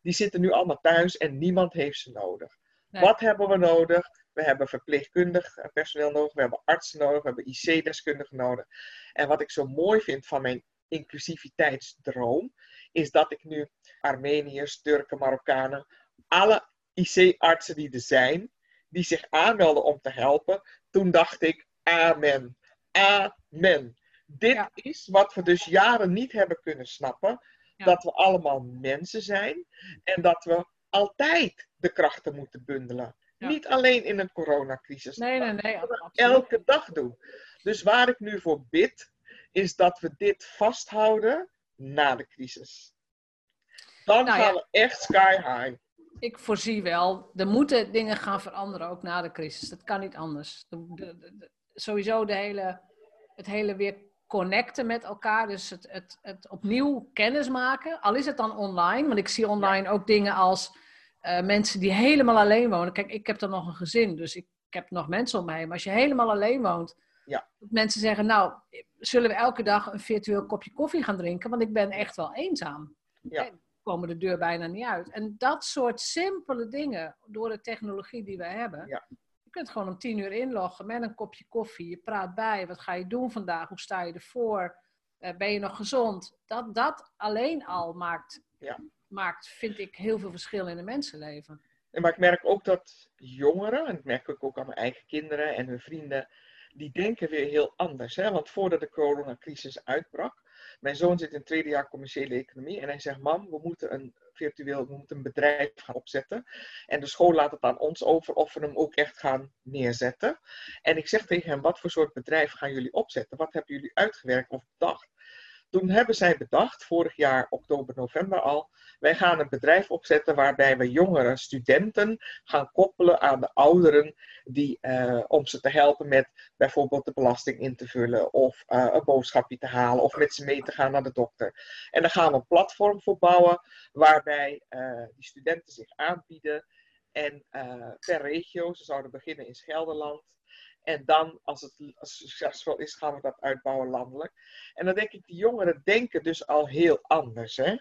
die zitten nu allemaal thuis en niemand heeft ze nodig. Wat hebben we nodig? We hebben verpleegkundig personeel nodig, we hebben artsen nodig, we hebben IC-deskundigen nodig. En wat ik zo mooi vind van mijn inclusiviteitsdroom, is dat ik nu Armeniërs, Turken, Marokkanen, alle IC-artsen die er zijn, die zich aanmelden om te helpen, toen dacht ik, amen, amen. Dit is wat we dus jaren niet hebben kunnen snappen, dat we allemaal mensen zijn en dat we altijd de krachten moeten bundelen. Niet alleen in een coronacrisis. Nee, nee, nee. Elke dag doen. Dus waar ik nu voor bid, is dat we dit vasthouden na de crisis. Dan nou gaan we echt sky high. Ik voorzie wel, er moeten dingen gaan veranderen ook na de crisis. Dat kan niet anders. De, de, sowieso de hele, het hele weer connecten met elkaar. Dus het, het, het opnieuw kennis maken. Al is het dan online. Want ik zie online ook dingen als uh, mensen die helemaal alleen wonen. Kijk, ik heb dan nog een gezin. Dus ik, ik heb nog mensen om mij. Maar als je helemaal alleen woont. Ja. Mensen zeggen, nou, zullen we elke dag een virtueel kopje koffie gaan drinken? Want ik ben echt wel eenzaam. Ja. Komen de deur bijna niet uit. En dat soort simpele dingen, door de technologie die we hebben. Ja. Je kunt gewoon om tien uur inloggen met een kopje koffie. Je praat bij, wat ga je doen vandaag? Hoe sta je ervoor? Uh, ben je nog gezond? Dat, dat alleen al maakt, ja. maakt, vind ik, heel veel verschil in een mensenleven. En maar ik merk ook dat jongeren, en dat merk ik ook aan mijn eigen kinderen en hun vrienden, die denken weer heel anders. Hè? Want voordat de coronacrisis uitbrak, mijn zoon zit in het tweede jaar commerciële economie en hij zegt: Mam, we moeten een virtueel, we moeten een bedrijf gaan opzetten. En de school laat het aan ons over of we hem ook echt gaan neerzetten. En ik zeg tegen hem: Wat voor soort bedrijf gaan jullie opzetten? Wat hebben jullie uitgewerkt of bedacht? Toen hebben zij bedacht, vorig jaar oktober, november al, wij gaan een bedrijf opzetten waarbij we jongere studenten gaan koppelen aan de ouderen die, uh, om ze te helpen met bijvoorbeeld de belasting in te vullen of uh, een boodschapje te halen of met ze mee te gaan naar de dokter. En daar gaan we een platform voor bouwen waarbij uh, die studenten zich aanbieden en per regio, ze zouden beginnen in Gelderland, en dan, als het succesvol is, gaan we dat uitbouwen landelijk. En dan denk ik, die jongeren denken dus al heel anders. Hè?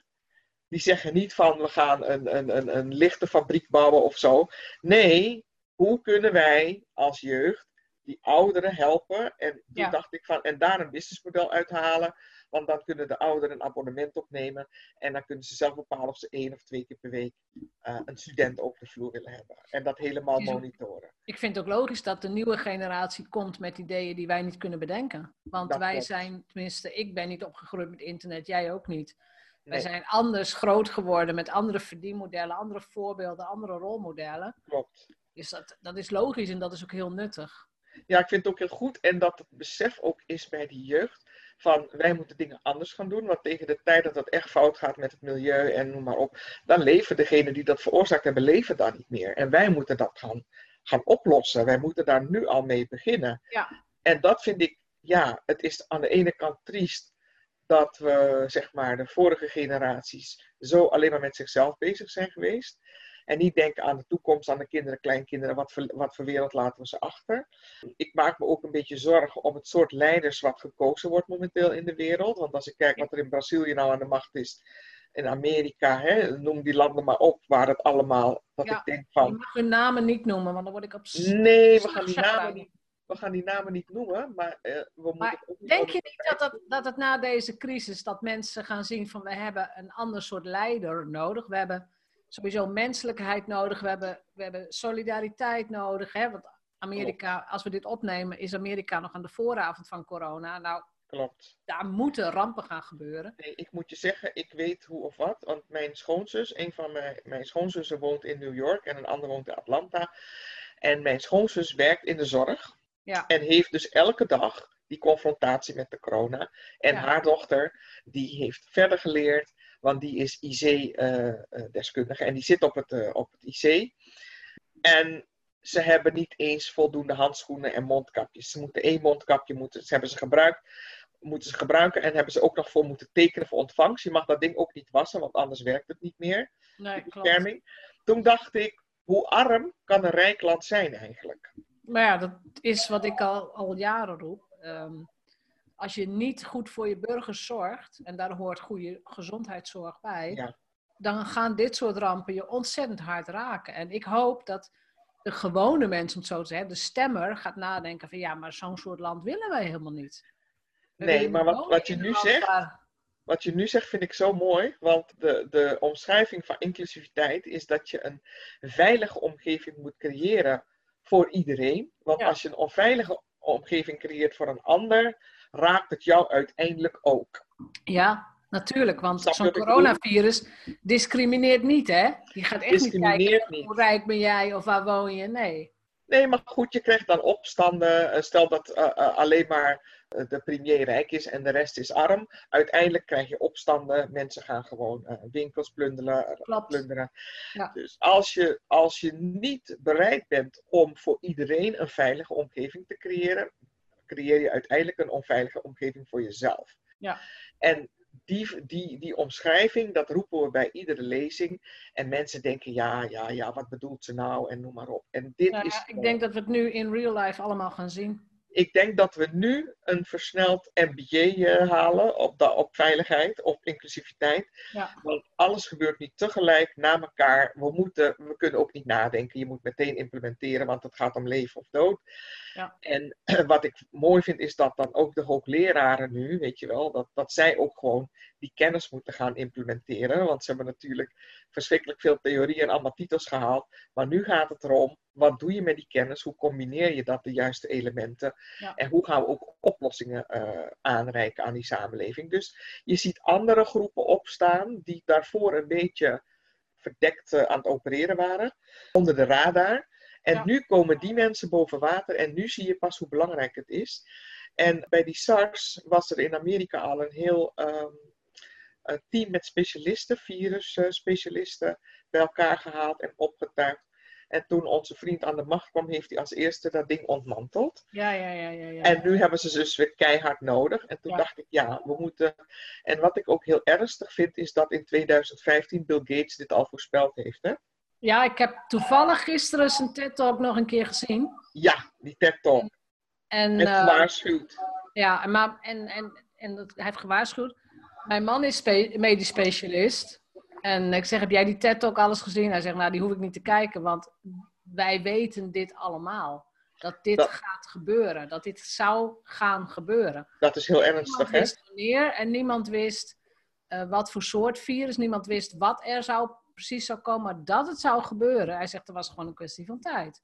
Die zeggen niet van, we gaan een, een, een, een lichte fabriek bouwen of zo. Nee, hoe kunnen wij als jeugd die ouderen helpen? En toen dacht ik van, en daar een businessmodel uithalen. Want dan kunnen de ouderen een abonnement opnemen. En dan kunnen ze zelf bepalen of ze één of twee keer per week uh, een student op de vloer willen hebben. En dat helemaal monitoren. Ik vind het ook logisch dat de nieuwe generatie komt met ideeën die wij niet kunnen bedenken. Want wij zijn, tenminste, ik ben niet opgegroeid met internet, jij ook niet. Wij zijn anders groot geworden met andere verdienmodellen, andere voorbeelden, andere rolmodellen. Klopt. Dus dat, dat is logisch en dat is ook heel nuttig. Ja, ik vind het ook heel goed. En dat het besef ook is bij de jeugd van wij moeten dingen anders gaan doen. Want tegen de tijd dat het echt fout gaat met het milieu en noem maar op, dan leven degenen die dat veroorzaakt hebben, leven dan niet meer. En wij moeten dat gaan, gaan oplossen. Wij moeten daar nu al mee beginnen. Ja. En dat vind ik, ja, het is aan de ene kant triest dat we, zeg maar, de vorige generaties zo alleen maar met zichzelf bezig zijn geweest. En niet denken aan de toekomst, aan de kinderen, kleinkinderen, wat voor, wat voor wereld laten we ze achter. Ik maak me ook een beetje zorgen om het soort leiders wat gekozen wordt momenteel in de wereld. Want als ik kijk wat er in Brazilië nou aan de macht is, in Amerika, hè, noem die landen maar op, waar het allemaal, dat ik denk van... Je mag hun namen niet noemen, want dan word ik op... Nee, we gaan die namen niet we gaan die namen niet noemen, maar uh, we moeten ook Denk je niet dat het, dat het na deze crisis, dat mensen gaan zien van we hebben een ander soort leider nodig. We hebben sowieso menselijkheid nodig, we hebben, we hebben solidariteit nodig. Hè? Want Amerika, als we dit opnemen, is Amerika nog aan de vooravond van corona. Nou, Klopt. Daar moeten rampen gaan gebeuren. Nee, ik moet je zeggen, ik weet hoe of wat. Want mijn schoonzus, een van mijn, mijn schoonzussen woont in New York en een ander woont in Atlanta. En mijn schoonzus werkt in de zorg. Ja. En heeft dus elke dag die confrontatie met de corona. En haar dochter, die heeft verder geleerd, want die is IC-deskundige eh, eh, en die zit op het, uh, op het IC. En ze hebben niet eens voldoende handschoenen en mondkapjes. Ze moeten één mondkapje, moeten, ze hebben ze gebruikt moeten ze gebruiken en hebben ze ook nog voor moeten tekenen voor ontvangst. Je mag dat ding ook niet wassen, want anders werkt het niet meer. Nee, bescherming. Toen dacht ik, hoe arm kan een rijk land zijn eigenlijk? Maar ja, dat is wat ik al, al jaren roep. Ehm, als je niet goed voor je burgers zorgt, en daar hoort goede gezondheidszorg bij, Ja. dan gaan dit soort rampen je ontzettend hard raken. En ik hoop dat de gewone mensen, om het zo te zeggen, de stemmer gaat nadenken van ja, maar zo'n soort land willen wij helemaal niet. We Nee, maar wat- wat je nu zegt- waar- Wat je nu zegt vind ik zo mooi, want de, de omschrijving van inclusiviteit is dat je een veilige omgeving moet creëren voor iedereen. Want Ja. als je een onveilige omgeving creëert voor een ander, raakt het jou uiteindelijk ook. Ja, natuurlijk, want je zo'n coronavirus discrimineert niet, hè? Die gaat echt niet kijken niet. hoe rijk ben jij of waar woon je. Nee. Nee, maar goed, je krijgt dan opstanden. Eh, Stel dat eh, eh, alleen maar de premier rijk is en de rest is arm. Uiteindelijk krijg je opstanden. Mensen gaan gewoon winkels plunderen. plunderen. Ja. Dus als je, als je niet bereid bent om voor iedereen een veilige omgeving te creëren, creëer je uiteindelijk een onveilige omgeving voor jezelf. Ja. En die, die, die omschrijving, dat roepen we bij iedere lezing. En mensen denken, ja, ja, ja, wat bedoelt ze nou? En noem maar op. En dit Nou is ik denk dat we het nu in real life allemaal gaan zien. ik denk dat we nu een versneld MBA eh, halen op, de, op veiligheid, op inclusiviteit. Ja. Want alles gebeurt niet tegelijk, na elkaar. We, moeten, we kunnen ook niet nadenken. Je moet meteen implementeren, want het gaat om leven of dood. Ja. En wat ik mooi vind, is dat dan ook de hoogleraren nu, weet je wel, dat, dat zij ook gewoon die kennis moeten gaan implementeren. Want ze hebben natuurlijk verschrikkelijk veel theorie en allemaal titels gehaald. Maar nu gaat het erom, wat doe je met die kennis? Hoe combineer je dat, de juiste elementen? Ja. En hoe gaan we ook oplossingen eh, aanreiken aan die samenleving? Dus je ziet andere groepen opstaan die daarvoor een beetje verdekt eh, aan het opereren waren, onder de radar. En Ja. nu komen die mensen boven water en nu zie je pas hoe belangrijk het is. En bij die SARS was er in Amerika al een heel ehm, een team met specialisten, virusspecialisten, bij elkaar gehaald en opgetuigd. En toen onze vriend aan de macht kwam, heeft hij als eerste dat ding ontmanteld. Ja, ja, ja, ja. ja. En nu hebben ze ze dus weer keihard nodig. En toen Ja. dacht ik, ja, we moeten. En wat ik ook heel ernstig vind, is dat in 2015 Bill Gates dit al voorspeld heeft. Hè? Ja, ik heb toevallig gisteren zijn TED-talk nog een keer gezien. Ja, die TED Talk. En, eh, gewaarschuwd. ja, maar, en, en, en dat, hij heeft gewaarschuwd. Mijn man is spe- medisch specialist. En ik zeg, heb jij die TED-talk alles gezien? Hij zegt, nou, die hoef ik niet te kijken, want wij weten dit allemaal. Dat dit Dat- gaat gebeuren. Dat dit zou gaan gebeuren. Dat is heel Niemand ernstig, hè? wist wanneer en niemand wist eh, wat voor soort virus. Niemand wist wat er zou, precies zou komen, maar dat het zou gebeuren. Hij zegt, er was gewoon een kwestie van tijd.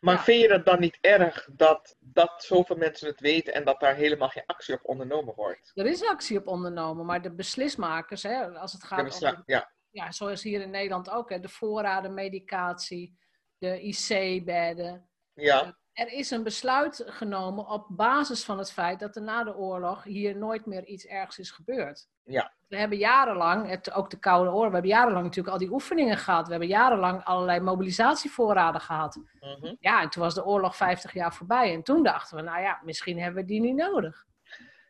Maar Ja. vind je het dan niet erg dat, dat zoveel mensen het weten en dat daar helemaal geen actie op ondernomen wordt? Er is actie op ondernomen, maar de beslismakers, hè, als het gaat om, ja, ja, zoals hier in Nederland ook, hè, de voorraden medicatie, de IC-bedden. ja, Er is een besluit genomen op basis van het feit dat er na de oorlog hier nooit meer iets ergs is gebeurd. Ja. We hebben jarenlang, het, ook de Koude Oorlog, we hebben jarenlang natuurlijk al die oefeningen gehad. We hebben jarenlang allerlei mobilisatievoorraden gehad. mhm. Ja, en toen was de oorlog 50 jaar voorbij. En toen dachten we, nou ja, misschien hebben we die niet nodig.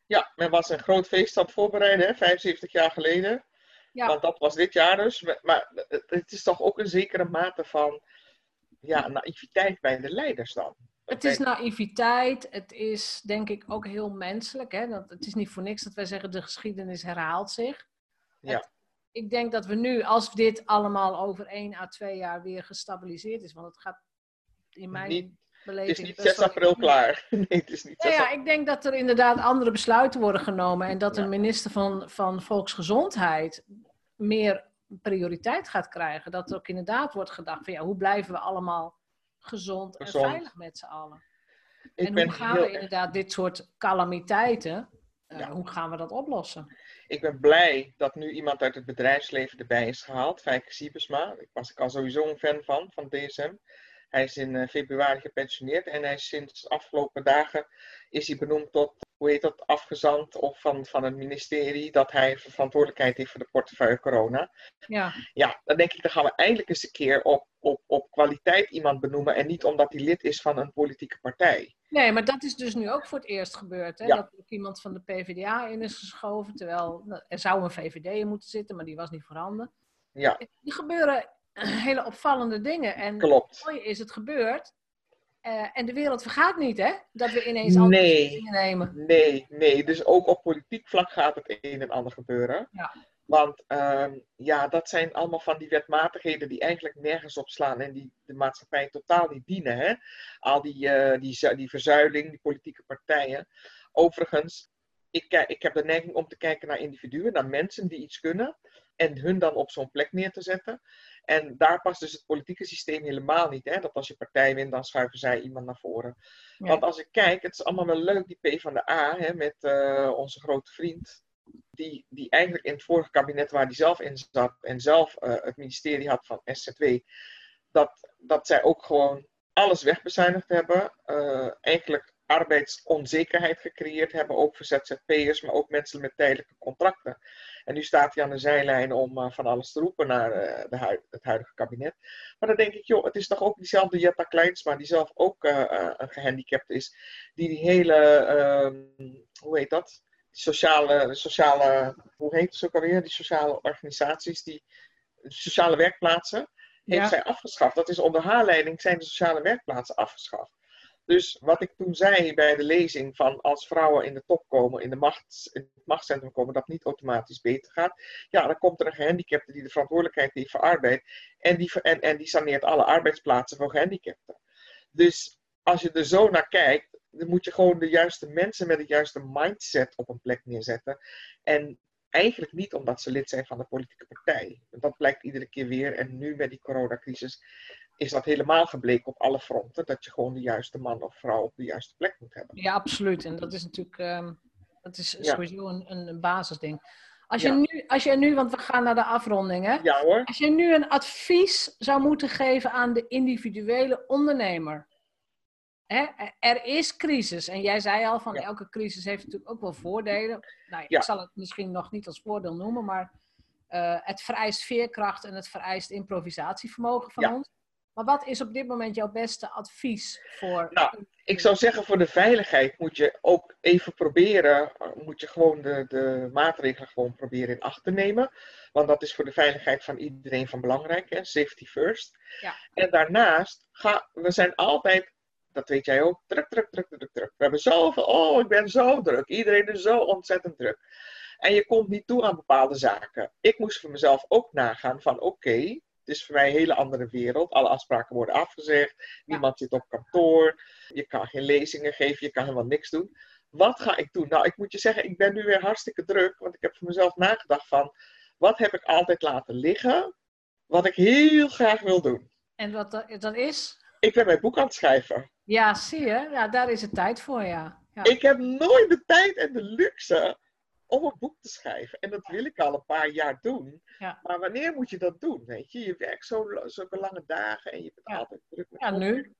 ja, men was een groot feest aan het voorbereiden, hè, 75 jaar geleden. Ja. Want dat was dit jaar dus. Maar- het is toch ook een zekere mate van ja, naïviteit bij de leiders dan. Het is naïviteit, het is denk ik ook heel menselijk. Hè? Dat, het is niet voor niks dat wij zeggen de geschiedenis herhaalt zich. Ja. Het- ik denk dat we nu, als dit allemaal over één à twee jaar weer gestabiliseerd is, want het gaat in mijn Niet- beleving... Het is niet best 6 wel- april klaar. Nee, het is niet 6 Nou ja, april. ik denk dat er inderdaad andere besluiten worden genomen en dat Ja. een minister van, van Volksgezondheid meer prioriteit gaat krijgen. Dat er ook inderdaad wordt gedacht van ja, hoe blijven we allemaal gezond, Gezond. en veilig met z'n allen? Ik en ben hoe gaan heel we inderdaad dit soort calamiteiten, eh, Ja. hoe gaan we dat oplossen? Ik ben blij dat nu iemand uit het bedrijfsleven erbij is gehaald, Fijke Siebesma. Daar was ik al sowieso een fan van, van DSM. Hij is in eh, februari gepensioneerd en hij is sinds de afgelopen dagen is hij benoemd tot hoe heet dat, afgezand of van, van een ministerie dat hij verantwoordelijkheid heeft voor de portefeuille corona. Ja. Ja, dan denk ik, dan gaan we eindelijk eens een keer op, op kwaliteit iemand benoemen en niet omdat hij lid is van een politieke partij. Nee, maar dat is dus nu ook voor het eerst gebeurd. Hè? Ja. Dat er ook iemand van de PvdA in is geschoven. Terwijl er zou een VVD in moeten zitten, maar die was niet voorhanden. Ja, Er gebeuren hele opvallende dingen. En het klopt. mooie is, het gebeurt. Eh, en de wereld vergaat niet, hè? Dat we ineens andere Nee. nemen. Nee, nee. Dus ook op politiek vlak gaat het een en ander gebeuren. Ja. Want ehm, ja, dat zijn allemaal van die wetmatigheden die eigenlijk nergens op slaan en die de maatschappij totaal niet dienen. Hè? Al die, eh, die, die verzuiling, die politieke partijen. Overigens, ik, ik heb de neiging om te kijken naar individuen, naar mensen die iets kunnen. En hun dan op zo'n plek neer te zetten. En daar past dus het politieke systeem helemaal niet. Hè? Dat als je partij wint, dan schuiven zij iemand naar voren. Ja. Want als ik kijk, het is allemaal wel leuk, die P van de A, hè, met eh, onze grote vriend. Die, die eigenlijk in het vorige kabinet waar hij zelf in zat en zelf eh, het ministerie had van SZW, dat, dat zij ook gewoon alles wegbezuinigd hebben. eh, eigenlijk arbeidsonzekerheid gecreëerd hebben, ook voor ZZP'ers, maar ook mensen met tijdelijke contracten. En nu staat hij aan de zijlijn om eh, van alles te roepen naar het huidige kabinet. Maar dan denk ik, joh, het is toch ook diezelfde Jetta Kleinsma, die zelf ook een gehandicapt is, die die hele, ehm, hoe heet dat? Sociale, sociale, hoe heet het ook alweer? Die sociale organisaties, die sociale werkplaatsen, heeft Ja. zij afgeschaft. Dat is onder haar leiding zijn de sociale werkplaatsen afgeschaft. Dus wat ik toen zei bij de lezing van als vrouwen in de top komen, in, de machts, in het machtscentrum komen, dat niet automatisch beter gaat. Ja, dan komt er een gehandicapte die de verantwoordelijkheid heeft voor arbeid en die, en, en die saneert alle arbeidsplaatsen voor gehandicapten. Dus als je er zo naar kijkt, dan moet je gewoon de juiste mensen met het juiste mindset op een plek neerzetten. En eigenlijk niet omdat ze lid zijn van de politieke partij. Dat blijkt iedere keer weer. En nu met die coronacrisis is dat helemaal gebleken op alle fronten. Dat je gewoon de juiste man of vrouw op de juiste plek moet hebben. Ja, absoluut. En dat is natuurlijk ehm, dat is Ja. sowieso een, een, basisding. Als je, Ja. nu, als je nu, want we gaan naar de afronding, hè? Ja hoor. Als je nu een advies zou moeten geven aan de individuele ondernemer. Hè? Er is crisis. En jij zei al van Ja. elke crisis heeft natuurlijk ook wel voordelen. Nou, Ja. Ik zal het misschien nog niet als voordeel noemen, maar eh, het vereist veerkracht en het vereist improvisatievermogen van ons. Maar wat is op dit moment jouw beste advies voor. Nou, Ik zou zeggen, voor de veiligheid moet je ook even proberen, eh, moet je gewoon de, de maatregelen gewoon proberen in acht te nemen. Want dat is voor de veiligheid van iedereen van belangrijk, hè? safety first. Ja. En daarnaast, ga, we zijn altijd, dat weet jij ook, druk, druk, druk, druk, druk. We hebben zoveel, oh ik ben zo druk, iedereen is zo ontzettend druk. En je komt niet toe aan bepaalde zaken. Ik moest voor mezelf ook nagaan van oké, het is voor mij een hele andere wereld. Alle afspraken worden afgezegd. Niemand zit op kantoor. Je kan geen lezingen geven. Je kan helemaal niks doen. Wat ga ik doen? Nou, ik moet je zeggen, ik ben nu weer hartstikke druk. Want ik heb voor mezelf nagedacht van... Wat heb ik altijd laten liggen? Wat ik heel graag wil doen. En wat dat, dat is? Ik ben mijn boek aan het schrijven. Ja, zie je? Ja, daar is het tijd voor, ja. ja. Ik heb nooit de tijd en de luxe om een boek te schrijven. En dat wil ik al een paar jaar doen. Ja. Maar wanneer moet je dat doen? Weet je, je werkt zo, zulke lange dagen en je bent Ja. altijd druk met Ja, nu.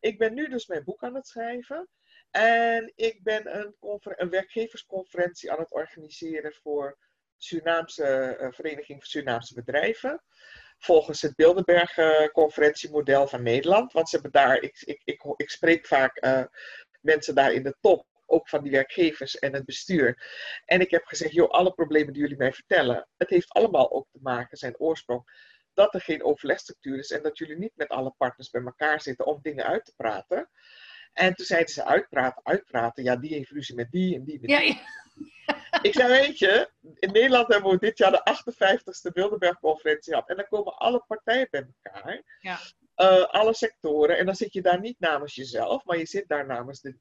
Ik ben nu dus mijn boek aan het schrijven. En ik ben een, een werkgeversconferentie aan het organiseren voor Surinaamse eh, Vereniging voor Surinaamse Bedrijven. Volgens het Bilderberg-conferentiemodel van Nederland. Want ze hebben daar, ik, ik, ik, ik spreek vaak eh, mensen daar in de top, ook van die werkgevers en het bestuur. En ik heb gezegd, joh, alle problemen die jullie mij vertellen, het heeft allemaal ook te maken, zijn oorsprong, dat er geen overlegstructuur is en dat jullie niet met alle partners bij elkaar zitten om dingen uit te praten. En toen zeiden ze uitpraten, uitpraten. Ja, die heeft ruzie met die en die met Ja, die. ja. Ik zei, weet je, in Nederland hebben we dit jaar de 58ste Bilderberg-conferentie gehad. En dan komen alle partijen bij elkaar. Ja. Eh, alle sectoren. En dan zit je daar niet namens jezelf, maar je zit daar namens de,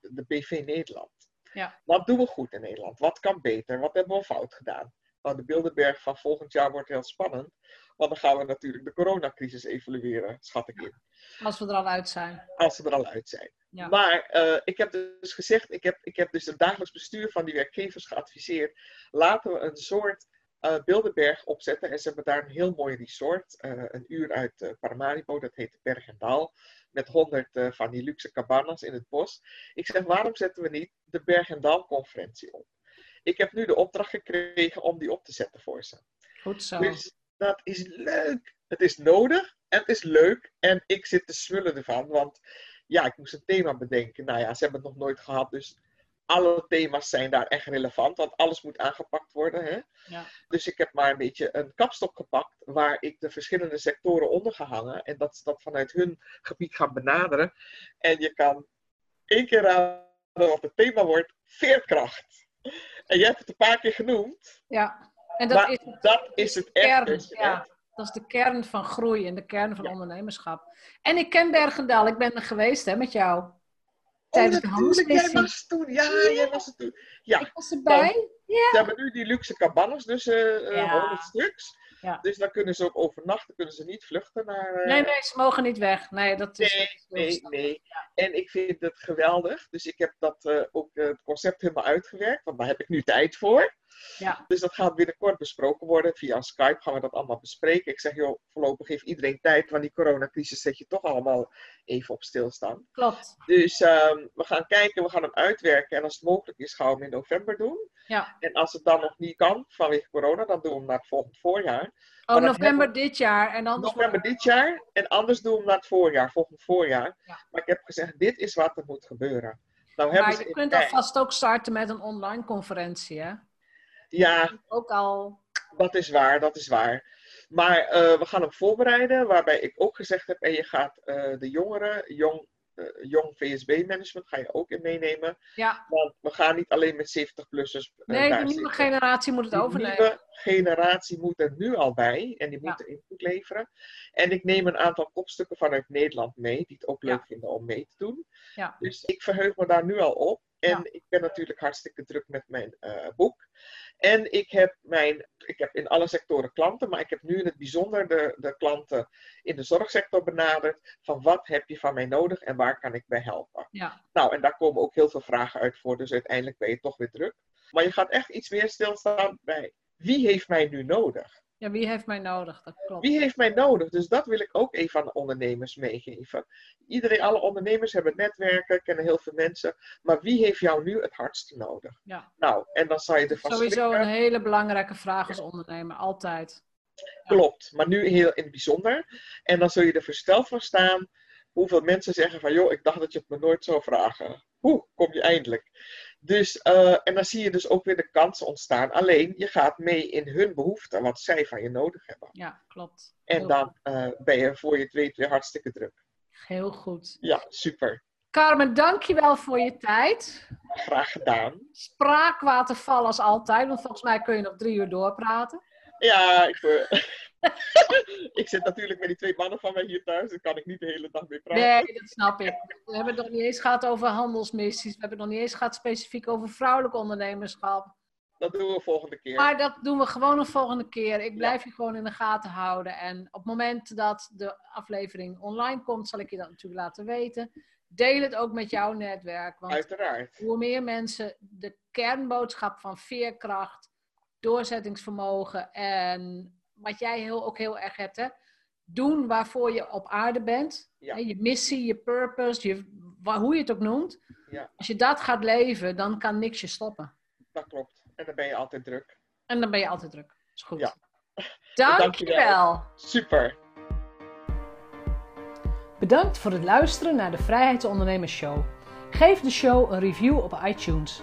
de BV Nederland. Ja. Wat doen we goed in Nederland? Wat kan beter? Wat hebben we fout gedaan? Nou, de Bilderberg van volgend jaar wordt heel spannend. Want dan gaan we natuurlijk de coronacrisis evalueren, schat ik in. Als we er al uit zijn. Als ze er al uit zijn. Ja. Maar eh, ik heb dus gezegd, ik heb, ik heb dus het dagelijks bestuur van die werkgevers geadviseerd. Laten we een soort uh, Bilderberg opzetten. En ze hebben daar een heel mooi resort, uh, een uur uit Paramaribo, dat heet Berg en Dal. Met honderd van die luxe cabanas in het bos. Ik zeg, waarom zetten we niet de Berg en Dal conferentie op? Ik heb nu de opdracht gekregen om die op te zetten voor ze. Goed zo. Dus dat is leuk. Het is nodig en het is leuk. En ik zit te smullen ervan, want ja, ik moest een thema bedenken. Nou ja, ze hebben het nog nooit gehad, dus alle thema's zijn daar echt relevant, want alles moet aangepakt worden. Hè? Ja. Dus ik heb maar een beetje een kapstok gepakt waar ik de verschillende sectoren onder ga hangen en dat ze dat vanuit hun gebied gaan benaderen. En je kan één keer raden wat het thema wordt: veerkracht. En jij hebt het een paar keer genoemd. Ja, en dat, is, het, dat is het kern, echt. Ja. Dat is de kern van groei en de kern van ondernemerschap. En ik ken Bergendal, ik ben er geweest hè, met jou. Tijdens oh, natuurlijk, jij was toen. Ja, ja, jij was er toen. Ja. Ik was erbij. ja. Ze hebben nu die luxe cabanas, dus uh, ja. 100 stuks. Ja. Dus dan kunnen ze ook overnachten, kunnen ze niet vluchten naar... Uh... Nee, nee, ze mogen niet weg. Nee, dat is... Nee, nee, nee. En ik vind het geweldig. Dus ik heb dat uh, ook het concept helemaal uitgewerkt, want daar heb ik nu tijd voor. Ja. Dus dat gaat binnenkort besproken worden. Via Skype gaan we dat allemaal bespreken. Ik zeg, joh, voorlopig geeft iedereen tijd, want die coronacrisis zet je toch allemaal even op stilstaan. Klopt. Dus um, we gaan kijken, we gaan hem uitwerken. En als het mogelijk is, gaan we hem in november doen. Ja. En als het dan nog niet kan, vanwege corona, dan doen we hem naar het volgend voorjaar. Oh, november dit jaar. En anders november dit jaar. En anders doen we hem naar het voorjaar, volgend voorjaar. Ja. Maar ik heb gezegd, dit is wat er moet gebeuren. Nou, maar je kunt alvast ook starten met een online conferentie, hè? Ja. Ook al. Dat is waar, dat is waar. Maar uh, we gaan hem voorbereiden, waarbij ik ook gezegd heb, en je gaat uh, de jongeren, jong, uh, jong VSB-management, ga je ook in meenemen. Ja. Want we gaan niet alleen met 70-plussers. nee, de nieuwe generatie moet het overnemen. De nieuwe generatie moet er nu al bij en die moet ja. input leveren. En ik neem een aantal kopstukken vanuit Nederland mee, die het ook leuk ja. vinden om mee te doen. Ja. Dus ik verheug me daar nu al op. En ik ben natuurlijk hartstikke druk met mijn boek. En ik heb, mijn, ik heb in alle sectoren klanten, maar ik heb nu in het bijzonder de, de klanten in de zorgsector benaderd. Van wat heb je van mij nodig en waar kan ik bij helpen? Ja. Nou, en daar komen ook heel veel vragen uit voor, dus uiteindelijk ben je toch weer druk. Maar je gaat echt iets meer stilstaan bij wie heeft mij nu nodig? Ja, wie heeft mij nodig? Dat klopt. Wie heeft mij nodig? Dus dat wil ik ook even aan de ondernemers meegeven. Iedereen, alle ondernemers hebben netwerken, kennen heel veel mensen. Maar wie heeft jou nu het hardste nodig? Ja. Nou, en dan zal je ervan Sowieso schrikken. een hele belangrijke vraag als ondernemer, altijd. Ja. Klopt, maar nu heel in het bijzonder. En dan zul je er versteld van staan hoeveel mensen zeggen van... joh, ik dacht dat je het me nooit zou vragen. Hoe kom je eindelijk? Dus, uh, en dan zie je dus ook weer de kansen ontstaan. Alleen, je gaat mee in hun behoeften, wat zij van je nodig hebben. Ja, klopt. En dan uh, ben je voor je het weet weer hartstikke druk. Heel goed. Ja, super. Carmen, dankjewel voor je tijd. Graag gedaan. Spraakwaterval als altijd, want volgens mij kun je nog drie uur doorpraten. Ja, ik, uh, ik zit natuurlijk met die twee mannen van mij hier thuis, dan kan ik niet de hele dag mee praten. Nee, dat snap ik. We hebben het nog niet eens gehad over handelsmissies, we hebben het nog niet eens gehad specifiek over vrouwelijk ondernemerschap. Dat doen we volgende keer. Maar dat doen we gewoon een volgende keer. Ik blijf ja. je gewoon in de gaten houden. En op het moment dat de aflevering online komt, zal ik je dat natuurlijk laten weten. Deel het ook met jouw netwerk. Want Uiteraard. Hoe meer mensen de kernboodschap van veerkracht, doorzettingsvermogen en wat jij heel, ook heel erg hebt, hè? doen waarvoor je op aarde bent. Ja. Je missie, je purpose, je, hoe je het ook noemt. Ja. Als je dat gaat leven, dan kan niks je stoppen. Dat klopt. En dan ben je altijd druk. En dan ben je altijd druk. is goed. Ja. Dankjewel. Super. Bedankt voor het luisteren naar de Vrijheidsondernemers Show. Geef de show een review op iTunes.